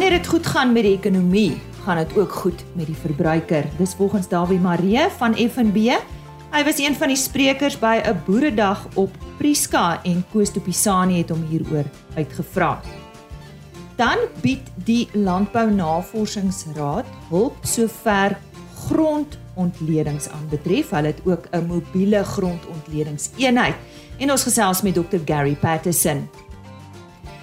Wanneer dit goed gaan met die ekonomie, gaan dit ook goed met die verbruiker. Dis volgens Dawie Marie van FNB. Hy was een van die sprekers by 'n boeredag op Priska en Koos de Pisani het hom hieroor uitgevra. Dan bied die Landbou Navorsingsraad hulp sover grondontledings aanbetref. Hulle het ook 'n mobiele grondontledingseenheid en ons gesels met Dr Gary Patterson.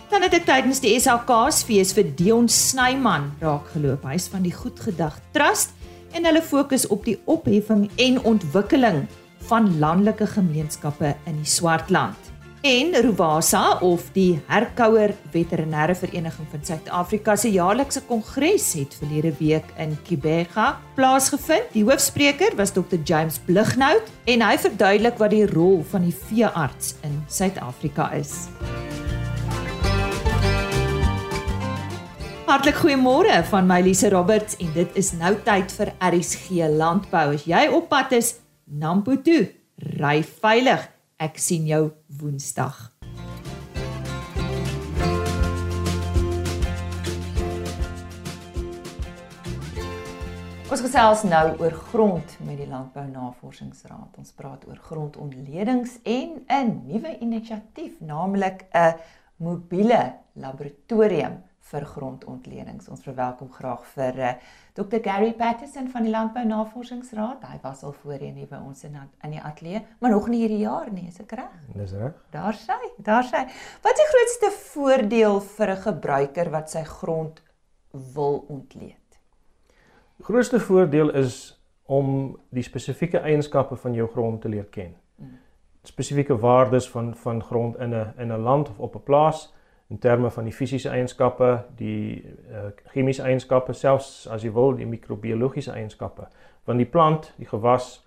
Dan het ek tydens die SAK's fees vir Dion Snyman raakgeloop. Hy's van die Goedgedag Trust en hulle fokus op die opheffing en ontwikkeling van landelike gemeenskappe in die Swartland. En Rovasa of die Herkouer Veterinêre Vereniging van Suid-Afrika se jaarlikse kongres het verlede week in Kibega plaasgevind. Die hoofspreker was Dr James Blighnout en hy verduidelik wat die rol van die veearts in Suid-Afrika is. Hartlik goeiemôre van my Lise Roberts en dit is nou tyd vir RSG Landbou. As jy op pad is, Nampo toe, ry veilig. Ek sien jou Woensdag. Ons gesels nou oor grond met die Landbou Navorsingsraad. Ons praat oor grondontledings en 'n nuwe inisiatief, naamlik 'n mobiele laboratorium vir grondontledings. Ons verwelkom graag vir uh, eh, Dr Gary Patterson van die Landbou Navorsingsraad. Hy was al voorheen hier by ons in in die ateljee, maar nog nie hierdie jaar nie, is ek reg? Dis reg. Daar sê, daar sê. Wat is die grootste voordeel vir 'n gebruiker wat sy grond wil ontleed? Die grootste voordeel is om die spesifieke eienskappe van jou grond te leer ken. Mm. Spesifieke waardes van van grond in 'n in 'n land of op 'n plaas in terme van die fisiese eienskappe, die uh, chemiese eienskappe, selfs as jy wil, die microbiologiese eienskappe. Want die plant, die gewas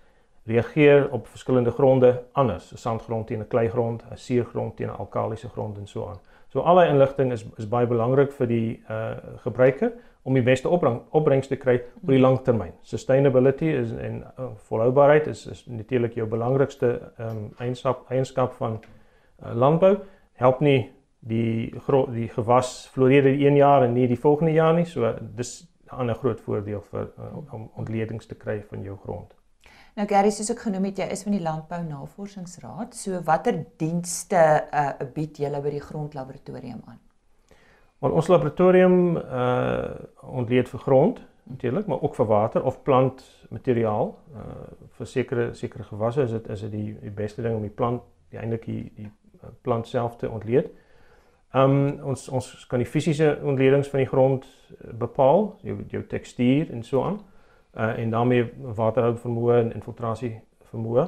reageer op verskillende gronde anders. 'n Sandgrond teen 'n kleigrond, 'n suurgrond teen 'n alkalisiese grond en so aan. So al daai inligting is is baie belangrik vir die uh gebruiker om die beste opbreng, opbrengs te kry op die lang termyn. Sustainability is en uh, volhoubaarheid is is natuurlik jou belangrikste ehm um, eienskap eienskap van uh, landbou. Help nie die die gewas floreer in 1 jaar en nie die volgende jaar nie. So dis 'n ander groot voordeel vir uh, om ontledings te kry van jou grond. Nou Gary, soos ek genoem het, jy is van die Landbou Navorsingsraad. So watter dienste uh, bied julle by die grondlaboratorium aan? Want ons laboratorium uh ontleed vir grond natuurlik, maar ook vir water of plantmateriaal. Uh vir sekere sekere gewasse is dit is dit die, die beste ding om die plant die eintlik die, die plant self te ontleed. Uh um, ons ons kan die fisiese ontledings van die grond eh, bepaal, jou jou tekstuur en so aan. Uh en daarmee waterhou vermoë en infiltrasie vermoë.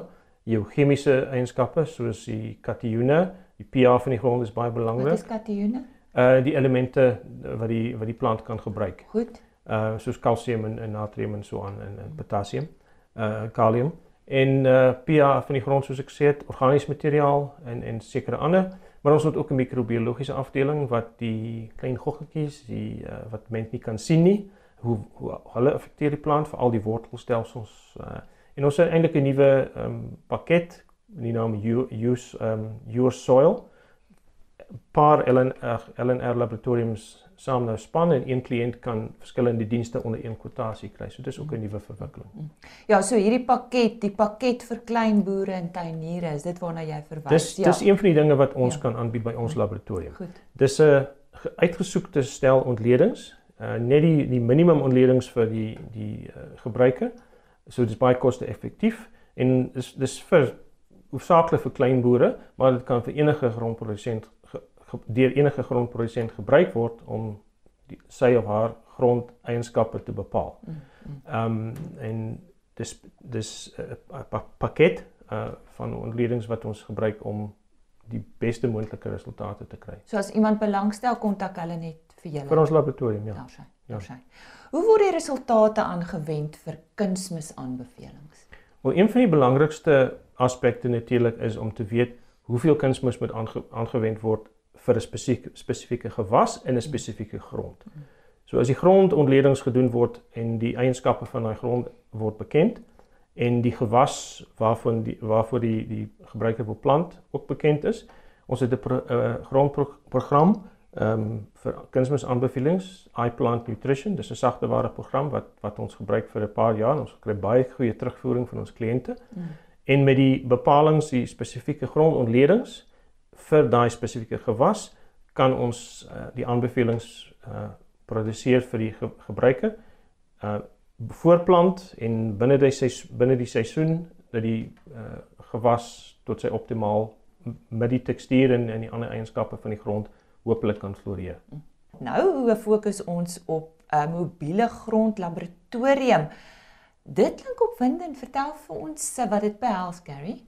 Jou chemiese eienskappe soos die kationne, die pH van die grond is baie belangrik. Wat is kationne? Uh die elemente wat die wat die plant kan gebruik. Goed. Uh soos kalsium en, en natrium en so aan en, en potassium, uh kalium en uh pH van die grond soos ek sê, organiese materiaal en en sekere ander Maar ons het ook 'n microbiologiese afdeling wat die klein goggetjies, die uh, wat mens nie kan sien nie, hoe hoe hulle affekteer die plant vir al die wortelstelsels. Uh, en ons het eintlik 'n nuwe um, pakket, die naam use um your soil. Paar LNR LNR laboratoriums saam nou span en een kliënt kan verskillende dienste onder een kwotasie kry. So dis ook 'n nuwe verwikkeling. Mm. Ja, so hierdie pakket, die pakket vir klein boere en tuiniere, is dit waarna jy verwys? Dis ja. dis een van die dinge wat ons ja. kan aanbied by ons laboratorium. Goed. Dis 'n uitgesoekte stel ontledings, uh, net die die minimum ontledings vir die die uh, gebruiker. So dis baie koste-effektief en dis dis vir hoofsaaklik vir klein boere, maar dit kan vir enige grondprodusent deur enige grondprodusent gebruik word om die, sy of haar grondeienskappe te bepaal. Mm, mm. Ehm um, en dis dis 'n uh, pa pakket uh, van ontledings wat ons gebruik om die beste moontlike resultate te kry. So as iemand belangstel, kontak hulle net vir julle. Vir ons laboratorium, ja. Daar sy. Daar sy. Hoe word die resultate aangewend vir kunsmisaanbevelings? Wel, een van die belangrikste aspekte natuurlik is om te weet hoeveel kunsmis moet aange, aangewend word vir 'n spesifieke spesifieke gewas in 'n spesifieke grond. So as die grondontledings gedoen word en die eienskappe van daai grond word bekend en die gewas waarvan die waarvoor die die gebruiker wil plant ook bekend is, ons het 'n uh, grondprogram ehm um, vir kunsmisaanbevelings, iPlant Nutrition. Dis 'n sagte ware program wat wat ons gebruik vir 'n paar jaar. Ons kry baie goeie terugvoering van ons kliënte. Mm. En met die bepalinge, die spesifieke grondontledings vir daai spesifieke gewas, kan ons uh, die aanbevelings uh produseer vir die ge gebruiker. Uh voorplant en binne die binne die seisoen dat die uh gewas tot sy optimaal met die tekstuur en en die ander eienskappe van die grond hopelik kan floreer. Nou fokus ons op 'n mobiele grondlaboratorium. Dit klink opwindend. Vertel vir ons wat dit behels, Gary.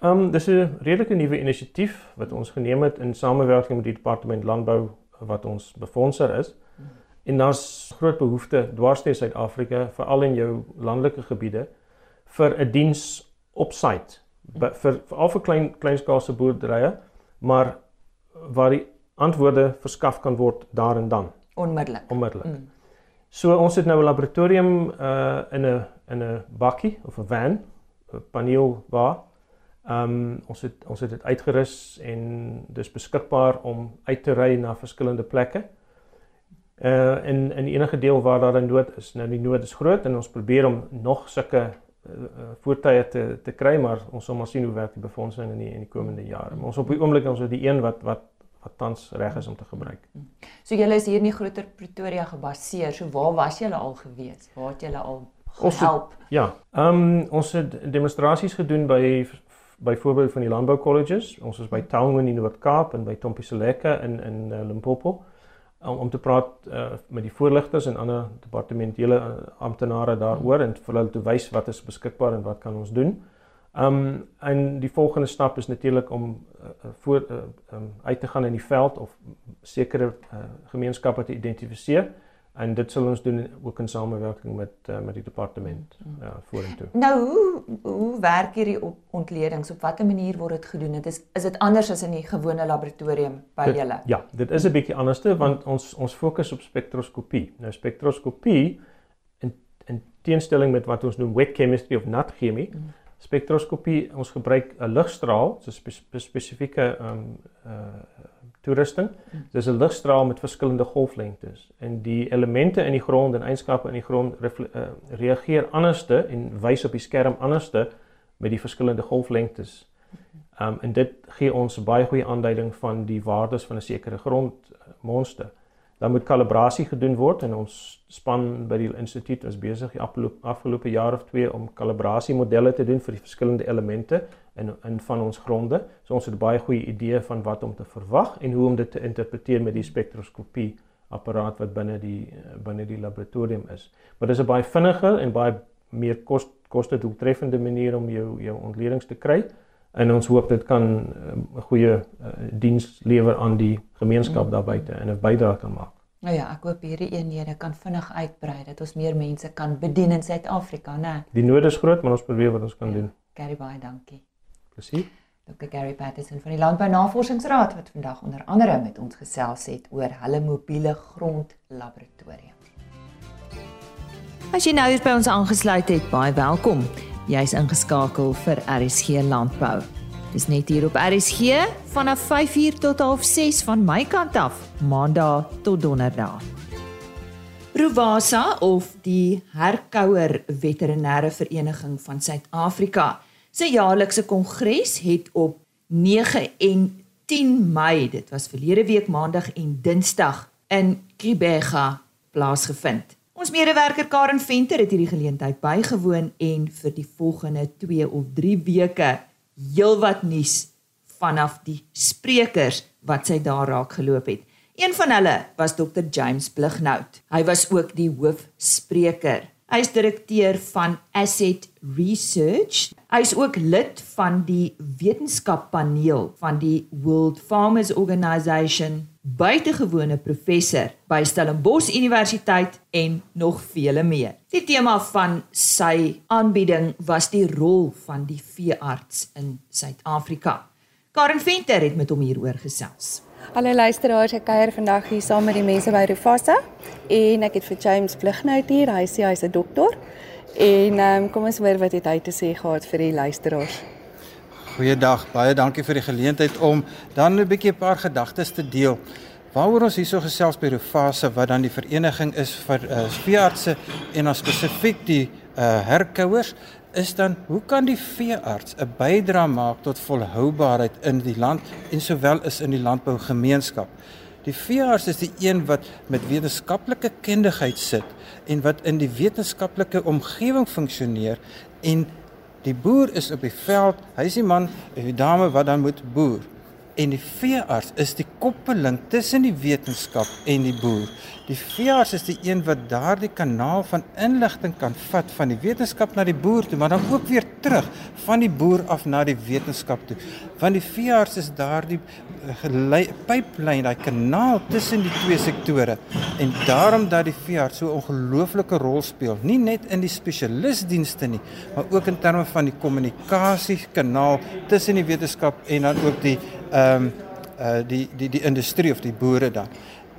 Ehm um, dis 'n redelike nuwe inisiatief wat ons geneem het in samewerking met die departement landbou wat ons befondser is. En daar's groot behoefte dwarsteë Suid-Afrika, veral in jou landelike gebiede vir 'n diens op site vir veral vir klein kleinskaalse boerderye, maar waar die antwoorde verskaf kan word daar en dan. Onmiddellik. Onmiddellik. Mm. So ons het nou 'n laboratorium uh in 'n in 'n bakkie of 'n van, 'n paneel waar ehm um, ons het ons het dit uitgerus en dis beskikbaar om uit te ry na verskillende plekke. Uh in in enige deel waar daar 'n nood is. Nou die nood is groot en ons probeer om nog sulke uh, voertuie te te kry, maar ons sal maar sien hoe werk die befondsing in die in die komende jare. Maar ons op die oomblik ons het die een wat wat wat tans reg is om te gebruik. So julle is hier in die groter Pretoria gebaseer. So waar was julle al gewees? Waar het julle al gehelp? Het, ja. Ehm um, ons het demonstrasies gedoen by byvoorbeeld van die landbou colleges. Ons was by Townwind in Noord-Kaap en by Tompiseleka in in uh, Limpopo om om te praat uh, met die voorligters en ander departementele uh, amptenare daaroor en vir hulle te wys wat is beskikbaar en wat kan ons doen. Um, en die volgende stap is natuurlik om uh, voor uh, um, uit te gaan in die veld of sekere uh, gemeenskappe te identifiseer en dit sal ons doen ook in samewerking met uh, met die departement uh, vorentoe. Nou hoe hoe werk hierdie op ontledings op watter manier word dit gedoen? Dit is is dit anders as in die gewone laboratorium by dit, julle? Ja, dit is 'n bietjie anderste want ons ons fokus op spektroskopie. Nou spektroskopie in in teenstelling met wat ons noem wet chemistry of nat chemie. Mm spektroskopie ons gebruik 'n ligstraal, so 'n spesifieke ehm um, uh toerusting. Dis 'n ligstraal met verskillende golflengtes en die elemente in die grond en eienskappe in die grond uh, reageer anderste en wys op die skerm anderste met die verskillende golflengtes. Um, en dit gee ons 'n baie goeie aanduiding van die waardes van 'n sekere grondmonster dan moet kalibrasie gedoen word en ons span by die instituut is besig die afgelope afgelope jaar of 2 om kalibrasie modelle te doen vir die verskillende elemente in in van ons gronde. So ons het 'n baie goeie idee van wat om te verwag en hoe om dit te interpreteer met die spektroskopie apparaat wat binne die binne die laboratorium is. Maar dis 'n baie vinniger en baie meer kos koste doeltreffende manier om jou jou ontledings te kry en ons hoop dit kan 'n um, goeie uh, diens lewer aan die gemeenskap daar buite en 'n bydrae kan maak. Nou ja, ek hoop hierdie eenhede kan vinnig uitbrei dat ons meer mense kan bedien in Suid-Afrika, né? Die nood is groot, maar ons probeer wat ons kan ja, doen. Gary baie dankie. Plezier. Dr. Gary Patterson van die Landbou Navorsingsraad wat vandag onder andere met ons gesels het oor hulle mobiele grondlaboratorium. As jy nou hier by ons aangesluit het, baie welkom. Jy's ingeskakel vir RSG Landbou. Dis net hier op RSG vanaf 5uur tot 06:30 van my kant af, Maandag tot Donderdag. Rovasa of die Herkouer Veterinêre Vereniging van Suid-Afrika se jaarlikse kongres het op 9 en 10 Mei, dit was verlede week Maandag en Dinsdag in Kibega plaasgevind. Ons medewerker Karen Venter het hierdie geleentheid bygewoon en vir die volgende 2 of 3 weke heelwat nuus vanaf die sprekers wat sy daar raak geloop het. Een van hulle was Dr James Blighnout. Hy was ook die hoofspreker. Hy is direkteur van Asset Research. Hy is ook lid van die wetenskappaneel van die World Farmers Organization buitengewone professor by Stellenbosch Universiteit en nog vele meer. Die tema van sy aanbieding was die rol van die veearts in Suid-Afrika. Karen Venter het met hom hieroor gesels. Hallo luisteraars, ek kuier vandag hier saam met die mense by Rufasa en ek het vir James Blighnout hier. Hy sê hy's 'n dokter. En um, kom ons hoor wat hy te sê gehad vir die luisteraars. Goeiedag. Baie dankie vir die geleentheid om dan 'n bietjie 'n paar gedagtes te deel. Waaroor ons hierso gesels by Rofasa wat dan die vereniging is vir uh, veeartse en dan spesifiek die uh, herkouers is dan hoe kan die veearts 'n bydrae maak tot volhoubaarheid in die land en sowel is in die landbougemeenskap. Die veearts is die een wat met wetenskaplike kundigheid sit en wat in die wetenskaplike omgewing funksioneer en die boer is op die veld, hy is die man die dame wat dan moet boer. En die veearts is die koppeling tussen die wetenskap en die boer. Die veearts is die een wat daardie kanaal van inligting kan vat van die wetenskap na die boer toe, maar dan ook weer terug van die boer af na die wetenskap toe. Want die veearts is daardie eh, pyplyn, daai kanaal tussen die twee sektore. En daarom dat die veearts so 'n ongelooflike rol speel, nie net in die spesialisdienste nie, maar ook in terme van die kommunikasie kanaal tussen die wetenskap en dan ook die ehm um, uh die die die industrie of die boere dan.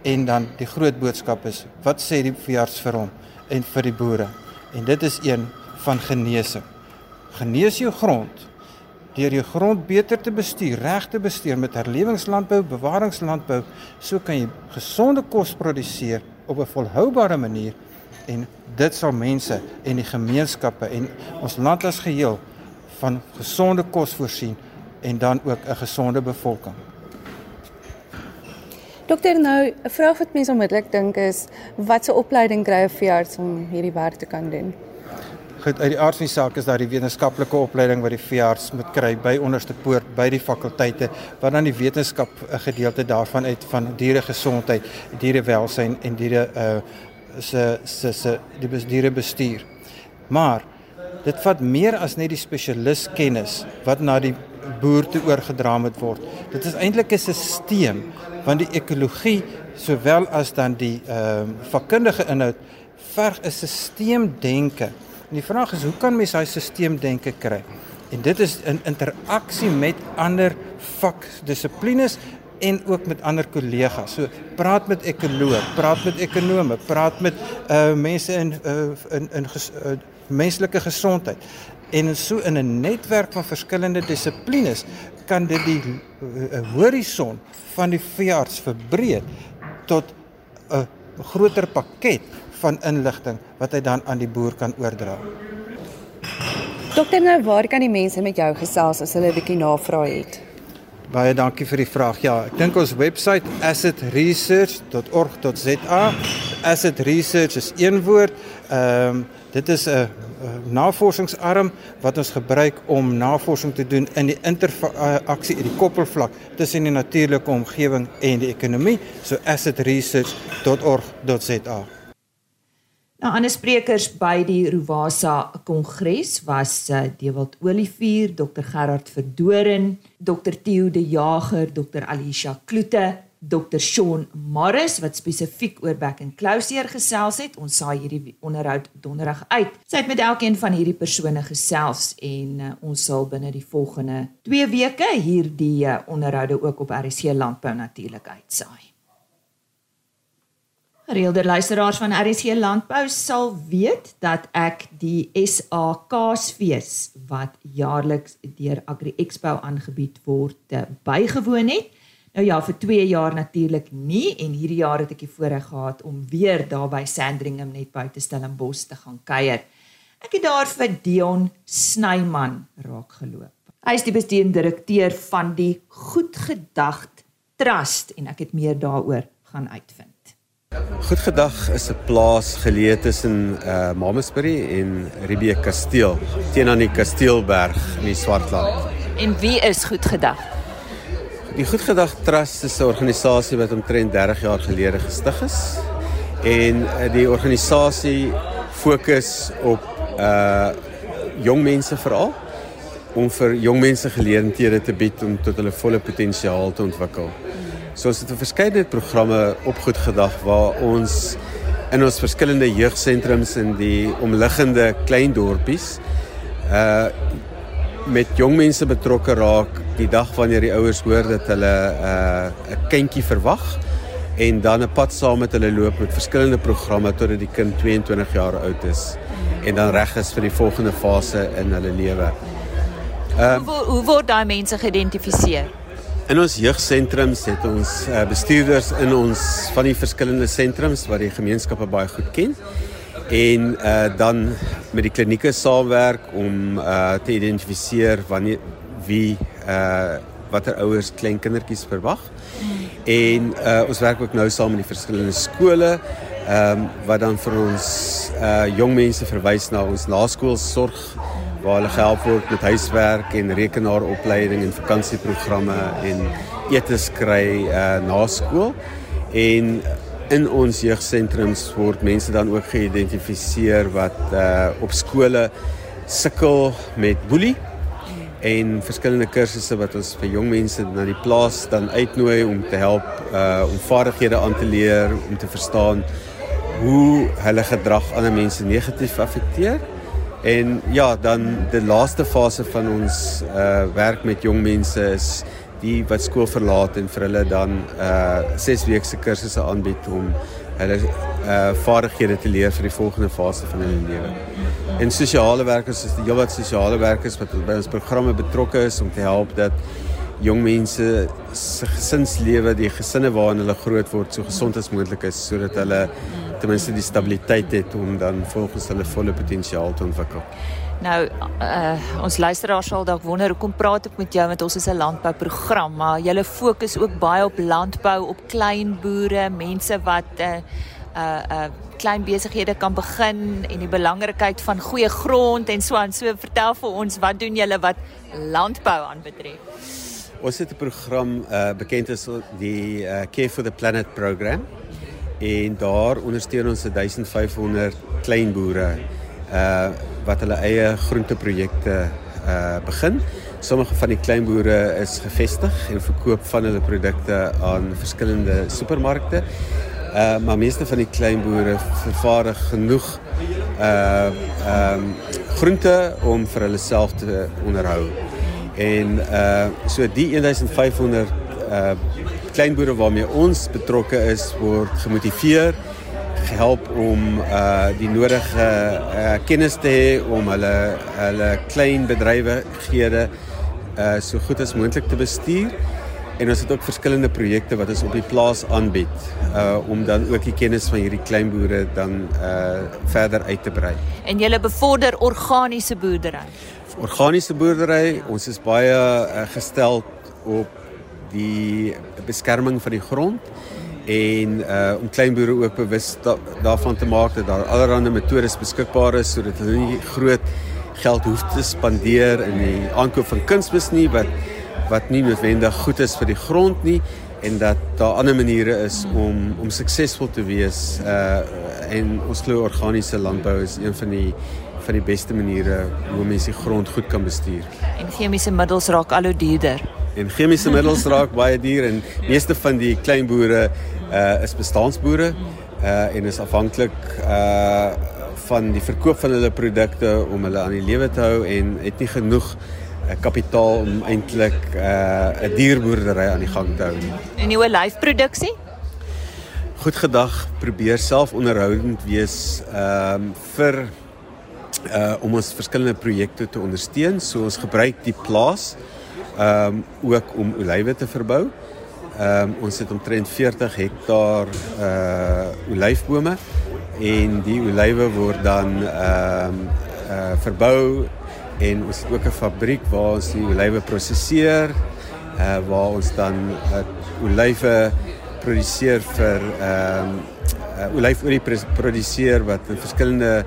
En dan die groot boodskap is wat sê die veearts vir hom en vir die boere. En dit is een van genesing. Genees jou grond deur jou grond beter te bestuur, reg te bestuur met herlewingslandbou, bewaringslandbou, so kan jy gesonde kos produseer op 'n volhoubare manier en dit sal mense en die gemeenskappe en ons land as geheel van gesonde kos voorsien en dan ook 'n gesonde bevolking. Dokter nou, 'n vraag wat mense onmiddellik dink is, watse opleiding kry 'n veearts om hierdie werk te kan doen? Goed, uit die aard van die saak is daar die wetenskaplike opleiding wat die veearts moet kry by onderste poort by die fakulteite wat dan die wetenskap 'n gedeelte daarvan uit van dieregesondheid, dierewelsyn en diere uh se se se die diere bestuur. Maar dit vat meer as net die spesialis kennis wat na die boer toe oorgedra moet word. Dit is eintlik 'n stelsel want die ekologie sowel as dan die ehm uh, vakkundige inhoud verg 'n stelseldenke. En die vraag is hoe kan mens daai stelseldenke kry? En dit is in interaksie met ander vakdissiplines en ook met ander kollegas. So praat met ekoloë, praat met ekonome, praat met uh mense in uh in in ges, uh, menslike gesondheid. En so in 'n netwerk van verskillende dissiplines kan dit die uh, horison van die veearts verbreed tot 'n groter pakket van inligting wat hy dan aan die boer kan oordra. Dokter, nou waar kan die mense met jou gesels as hulle 'n bietjie navrae het? Baie dankie vir die vraag. Ja, ek dink ons webwerf assetresearch.org.za. Asset Research is een woord. Ehm um, dit is 'n navorsingsarm wat ons gebruik om navorsing te doen in die interaksie in die koppelvlak tussen die natuurlike omgewing en die ekonomie. So assetresearch.org.za. Nou ander sprekers by die Rovasa Kongres was uh, Dewald Olivier, Dr Gerard Verdoren, Dr Theo de Jager, Dr Alicia Kloete, Dr Shaun Morris wat spesifiek oor back and closure gesels het. Ons saai hierdie onderhoud donderdag uit. Sy het met elkeen van hierdie persone gesels en uh, ons sal binne die volgende 2 weke hierdie uh, onderhoude ook op RC Landbou natuurlik uitsaai. Gereelde luisteraars van RSC Landbou sal weet dat ek die SA Kaasfees wat jaarliks deur Agri Expo aangebied word bygewoon het. Nou ja, vir 2 jaar natuurlik nie en hierdie jaar het ek die voorreg gehad om weer daar by Sandringham net buite Stellenbosch te gaan kuier. Ek het daar vir Dion Snyman raak geloop. Hy is die bestuurende direkteur van die Goedgedagte Trust en ek het meer daaroor gaan uitvind. Goedgedag is 'n plaas geleë tussen uh Mamasbury en Riebeek Kasteel, teen aan die Kasteelberg in die Swartland. En wie is Goedgedag? Die Goedgedag Trust is 'n organisasie wat omtrent 30 jaar gelede gestig is en uh, die organisasie fokus op uh jong mense veral om vir jong mense geleenthede te bied om tot hulle volle potensiaal te ontwikkel. So ons het 'n verskeidenheid programme opgoedgedag waar ons in ons verskillende jeugsentrums in die omliggende klein dorpies uh met jong mense betrokke raak die dag wanneer die ouers hoor dat hulle uh 'n kindjie verwag en dan 'n pad saam met hulle loop met verskillende programme totdat die kind 22 jaar oud is en dan reg is vir die volgende fase in hulle lewe. Uh, hoe, hoe word daai mense geïdentifiseer? In ons jeugsentrums het ons uh, bestuurders in ons van die verskillende sentrums wat die gemeenskappe baie goed ken en uh, dan met die klinieke saamwerk om uh, te identifiseer wanneer wie uh, watter ouers klein kindertjies verwag. En uh, ons werk ook nou saam met die verskillende skole ehm um, wat dan vir ons uh jong mense verwys na ons naskoolsorg waar hulle gehelp word met huiswerk en rekenaaropleiding en vakansieprogramme en etes kry uh na skool en in ons jeugsentrums word mense dan ook geïdentifiseer wat uh op skole sukkel met boelie en verskillende kursusse wat ons vir jong mense na die plaas dan uitnooi om te help uh om vaardighede aan te leer om te verstaan hoe hulle gedrag ander mense negatief affekteer. En ja, dan die laaste fase van ons uh werk met jong mense is die wat skool verlaat en vir hulle dan uh 6 weke se kursusse aanbied om hulle uh vaardighede te leer vir die volgende fase van hulle lewe. En sosiale werkers is die heelwat sosiale werkers wat by ons programme betrokke is om te help dat jong mense se gesinslewe, die gesinne waarin hulle groot word, so gesond as moontlik is sodat hulle ten minste die stabiliteit het om dan volgens hulle volle potensiaal te ontwikkel. Nou, uh, ons luisteraars sal dalk wonder hoekom praat ek met jou want ons is 'n landbouprogram, maar julle fokus ook baie op landbou, op klein boere, mense wat uh, uh uh klein besighede kan begin en die belangrikheid van goeie grond en so aan. So vertel vir ons, wat doen julle wat landbou aanbetref? Ons het 'n program uh bekend as die uh, Care for the Planet program en daar ondersteun ons 1500 klein boere uh wat hulle eie groenteprojekte uh begin. Sommige van die klein boere is gevestig en verkoop van hulle produkte aan verskillende supermarkte. Uh maar meeste van die klein boere vervaardig genoeg uh ehm um, groente om vir hulle self te onderhou. En uh so die 1500 uh kleinboere waarmee ons betrokke is word gemotiveer gehelp om uh die nodige uh, kennis te hê om hulle hulle klein bedrywighede uh so goed as moontlik te bestuur en ons het ook verskillende projekte wat ons op die plaas aanbied uh om dan ook die kennis van hierdie kleinboere dan uh verder uit te brei. En jy bevorder organiese boerdery. Organiese boerdery, ons is baie uh, gestel op die beskerming van die grond en uh om kleinboere ook bewus da daarvan te maak dat daar allerlei metodes beskikbaar is sodat hulle nie groot geld hoef te spandeer in die aankoop van kunsmis nie wat wat nie noodwendig goed is vir die grond nie en dat daar ander maniere is om om suksesvol te wees uh en ons glo organiese landbou is een van die van die beste maniere hoe mense die grond goed kan bestuur. En chemiese middels raak al hoe duurder en chemiese middels raak baie duur en meeste van die klein boere uh is bestaansboere uh en is afhanklik uh van die verkoop van hulle produkte om hulle aan die lewe te hou en het nie genoeg uh, kapitaal om eintlik uh 'n dierboerdery aan die gang te hou nie. En nuwe lyfproduksie? Goed gedag, probeer self onderhoudend wees um vir uh om ons verskillende projekte te ondersteun. So ons gebruik die plaas ehm um, ook om olywe te verbou. Ehm um, ons het omtrent 40 hektaar uh olyfbome en die olywe word dan ehm um, uh verbou en ons het ook 'n fabriek waar ons die olywe prosesseer uh waar ons dan uh, olywe produseer vir ehm um, uh, olyfolie produseer wat in verskillende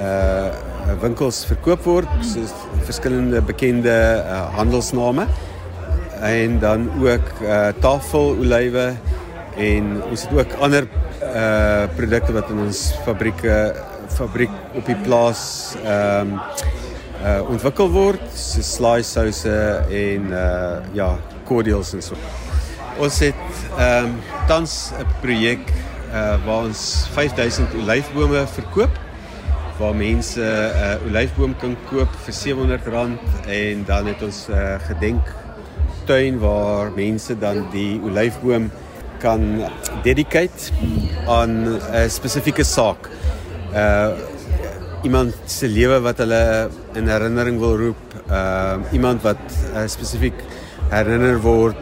uh winkels verkoop word soos verskillende bekende uh, handelsname en dan ook uh, tafelolywe en ons het ook ander uh, produkte wat in ons fabrieke fabriek op die plaas ehm um, uh, ontwikkel word so slaai souse en uh, ja cordials en so. Ons het ehm um, tans 'n projek uh, waar ons 5000 olyfbome verkoop waar mense 'n uh, olyfboom kan koop vir R700 en dan het ons 'n uh, gedenk tuin waar mense dan die olyfboom kan dedicate aan 'n spesifieke saak. Uh iemand se lewe wat hulle in herinnering wil roep, uh iemand wat uh, spesifiek herinner word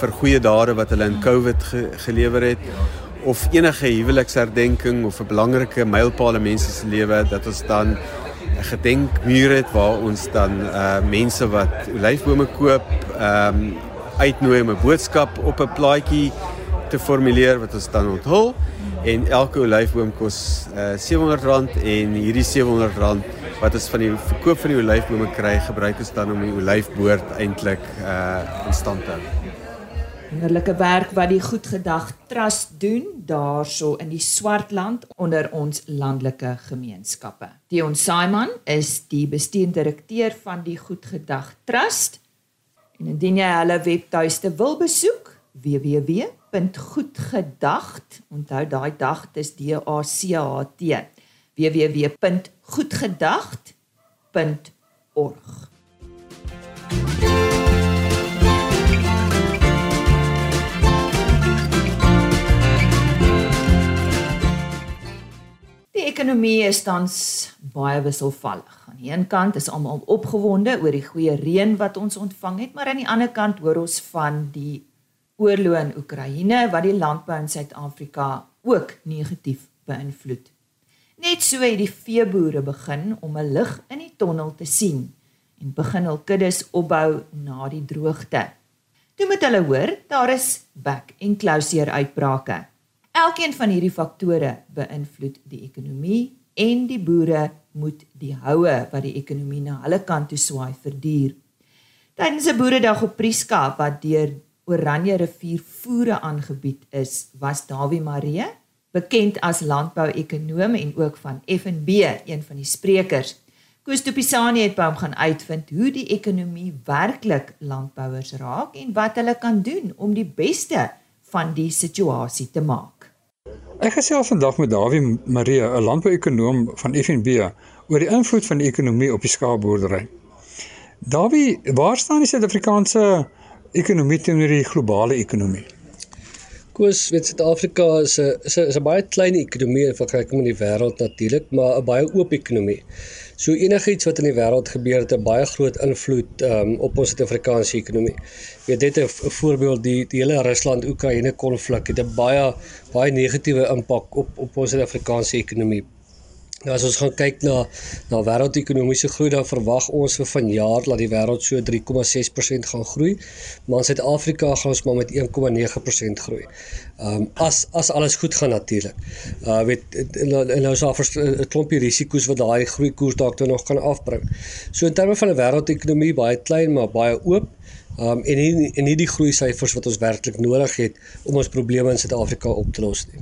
vir goeie dade wat hulle in COVID ge, gelewer het of enige huweliksherdenking of 'n belangrike mylpaal in mense se lewe dat ons dan 'n gedenkmuur het waar ons dan uh mense wat olyfbome koop, ehm um, uitnooi om 'n boodskap op 'n plaatjie te formuleer wat ons dan onthul. En elke olyfboom kos uh R700 en hierdie R700 wat ons van die verkoop van die olyfbome kry, gebruik ons dan om die olyfboord eintlik uh in stand te hou wonderlike werk wat die Goedgedag Trust doen daarso in die Swartland onder ons landelike gemeenskappe. Dion Simon is die bestuurende direkteur van die Goedgedag Trust. En indien jy hulle webtuiste wil besoek, www.goedgedag, onthou daai dag is D A C H T. www.goedgedag.org. ekonomie is tans baie wisselvallig. Aan die een kant is almal opgewonde oor die goeie reën wat ons ontvang het, maar aan die ander kant hoor ons van die oorlog in Oekraïne wat die landbou in Suid-Afrika ook negatief beïnvloed. Net so het die veeboere begin om 'n lig in die tonnel te sien en begin hul kuddes opbou na die droogte. Toe moet hulle hoor, daar is back en closure uitbrake. Elkeen van hierdie faktore beïnvloed die ekonomie en die boere moet die houe wat die ekonomie na hulle kant toe swaai verduur. Tydens 'n boeredag op Prieska wat deur Oranje rivier voere aangebied is, was Dawie Maree, bekend as landbou-ekonoom en ook van FNB, een van die sprekers. Koos Tupisani het by hom gaan uitvind hoe die ekonomie werklik landbouers raak en wat hulle kan doen om die beste van die situasie te maak. Ek gesels vandag met Dawie Marie, 'n landbouekonoom van FNB, oor die invloed van die ekonomie op die skaapboerdery. Dawie, waar staan die Suid-Afrikaanse ekonomie teenoor die globale ekonomie? Koos, weet Suid-Afrika is 'n is 'n baie klein ekonomie in vergelyking met die wêreld natuurlik, maar 'n baie oop ekonomie. So enigiets wat in die wêreld gebeur het 'n baie groot invloed um, op ons Suid-Afrikaanse ekonomie. Weet net 'n voorbeeld die die hele Rusland-Oekraïne konflik het 'n baie baie negatiewe impak op op ons Suid-Afrikaanse ekonomie. Nou as ons gaan kyk na na wêreldekonomiese groei dan verwag ons vir vanjaar dat die wêreld so 3,6% gaan groei, maar in Suid-Afrika gaan ons maar met 1,9% groei. Ehm um, as as alles goed gaan natuurlik. Uh weet en nou is daar 'n klompie risiko's wat daai groei koers dalk nog kan afbring. So in terme van 'n wêreldekonomie baie klein maar baie oop. Um en nie, en nie die groei syfers wat ons werklik nodig het om ons probleme in Suid-Afrika op te los nie.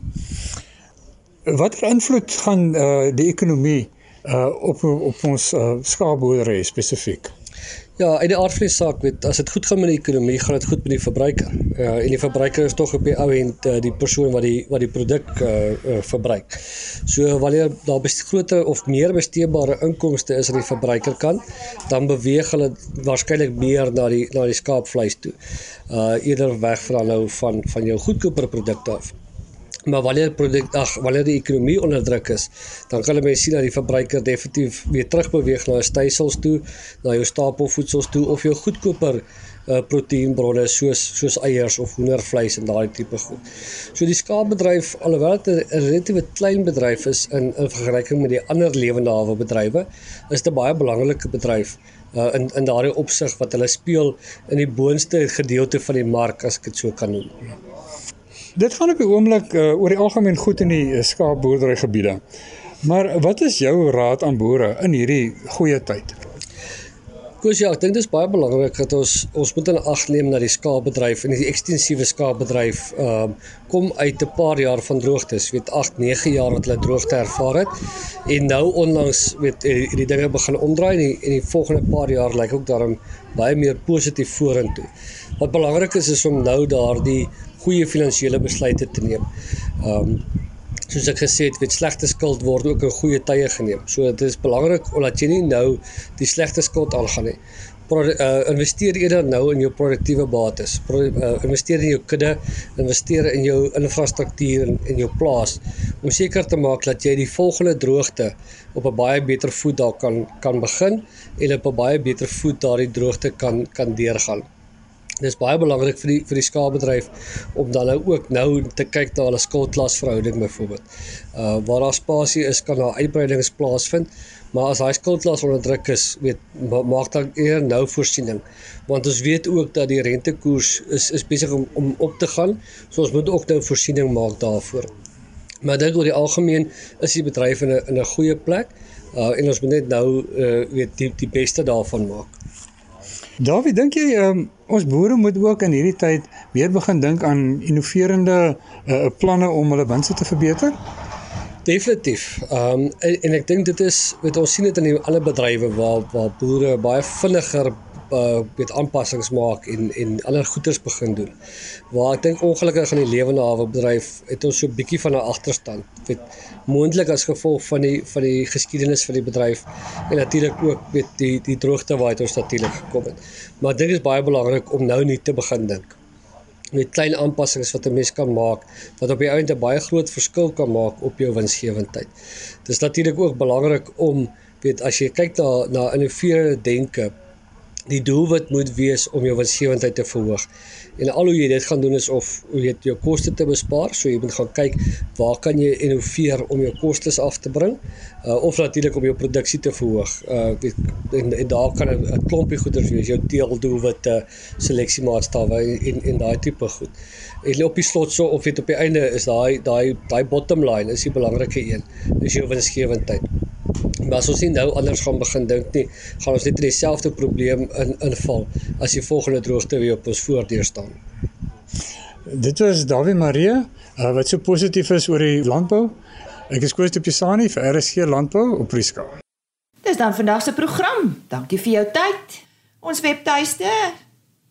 Watter invloed gaan uh, die ekonomie uh, op op ons uh, skaapboerdery spesifiek? Ja, uit die aard van die saak, weet as dit goed gaan met die ekonomie, gaan dit goed met die verbruiker. Ja, uh, en die verbruiker is tog op die ou end uh, die persoon wat die wat die produk uh, uh, verbruik. So wanneer daar groter of meer besteedbare inkomste is aan die verbruiker kant, dan beweeg hulle waarskynlik meer na die na die skaapvleis toe. Uh eerder weg van nou van van jou goedkoper produkte af. Maar wanneer produk ag wanneer die ekonomie onder druk is, dan kan hulle mense sien dat die verbruiker definitief weer terugbeweeg na stysels toe, na jou stapelvoedsels toe of jou goedkoper uh, proteïenbronne soos soos eiers of hoendervleis en daai tipe goed. So die skaapbedryf alhoewel dit 'n relatiewe klein bedryf is in in vergelyking met die ander lewende hawe bedrywe, is dit 'n baie belangrike bedryf uh, in in daardie opsig wat hulle speel in die boonste gedeelte van die mark as ek dit so kan noem. Dit gaan op die oomblik uh, oor die algemeen goed in die uh, skaapboerdery gebiede. Maar wat is jou raad aan boere in hierdie goeie tyd? Koos ja, ek dink dit is baie belangrik dat ons ons moet in ag neem dat die skaapbedryf en die ekstensiewe skaapbedryf ehm uh, kom uit 'n paar jaar van droogtes, weet 8, 9 jaar wat hulle droogte ervaar het. En nou onlangs weet hierdie dinge begin omdraai en die, en die volgende paar jaar lyk ook daarom baie meer positief vorentoe. Wat belangrik is is om nou daardie goeie finansiële besluite te neem. Ehm um, soos ek gesê het, weet slegte skuld word ook in goeie tye geneem. So dit is belangrik omdat jy nie nou die slegte skuld aangaan nie. Pro, uh, investeer eerder nou in jou produktiewe bates. Pro, uh, investeer in jou kudde, investeer in jou infrastruktuur en in jou plaas om seker te maak dat jy die volgende droogte op 'n baie beter voet daar kan kan begin en op 'n baie beter voet daardie droogte kan kan deurgaan. Dis baie belangrik vir die vir die skaapbedryf om dan nou ook nou te kyk na hulle skuldlasverhouding byvoorbeeld. Uh waar daar spasie is, kan daar uitbreidings plaasvind, maar as daai skuldlas onder druk is, weet maak dan eer nou voorsiening. Want ons weet ook dat die rentekoers is is besig om om op te gaan, so ons moet ook nou voorsiening maak daarvoor. Maar dink oor die algemeen is die bedryf in 'n in 'n goeie plek. Uh en ons moet net nou uh weet die die beste daarvan maak. Dawie, dink jy um, ons boere moet ook in hierdie tyd weer begin dink aan innoverende uh, planne om hulle winste te verbeter? Definitief. Ehm um, en, en ek dink dit is met ons sien dit in alle bedrywe waar waar boere baie vinniger uh weet aanpassings maak en en ander goeders begin doen. Waar ek dink ongelukkig in die lewende hawe bedryf het ons so 'n bietjie van 'n agterstand. Weet moontlik as gevolg van die van die geskiedenis van die bedryf en natuurlik ook weet die die droogte waar dit ons natuurlik gekom het. Maar dit is baie belangrik om nou nie te begin dink met klein aanpassings wat 'n mens kan maak wat op die einde 'n baie groot verskil kan maak op jou winsgewendheid. Dit is natuurlik ook belangrik om weet as jy kyk na na innoverende denke die doelwit moet wees om jou winsgewendheid te verhoog. En al hoe jy dit gaan doen is of hoe jy jou koste te bespaar, so jy moet gaan kyk waar kan jy innoveer om jou kostes af te bring, uh, of natuurlik om jou produksie te verhoog. Uh en, en daar kan 'n klompie goeders wees, jou teeldoelwitte, seleksiemaatstawwe en en daai tipe goed. En op die slot so of dit op die einde is daai daai daai bottom line is die belangrike een, is jou winsgewendheid. Maar as ons nie nou anders gaan begin dink nie, gaan ons net in dieselfde probleem in inval as die volgende droogte weer op ons voordeur staan. Dit was Dawie Marie uh, wat so positief is oor die landbou. Ek is Koos de Pisani vir RSG Landbou op Prieska. Dis dan vandag se program. Dankie vir jou tyd. Ons webtuiste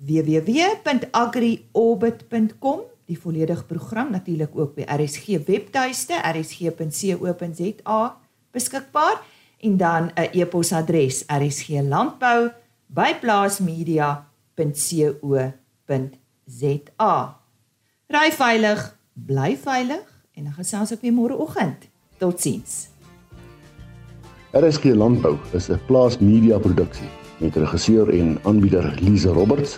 www.agriorbit.com die volledige program natuurlik ook by RSG webtuiste rsg.co.za beskikbaar en dan 'n e-posadres rsglandbou@plaasmedia.co.za. Ry veilig, bly veilig en dan gesels ek weer môreoggend. Totsiens. RSG Landbou is 'n plaasmedia produksie met regisseur en aanbieder Lize Roberts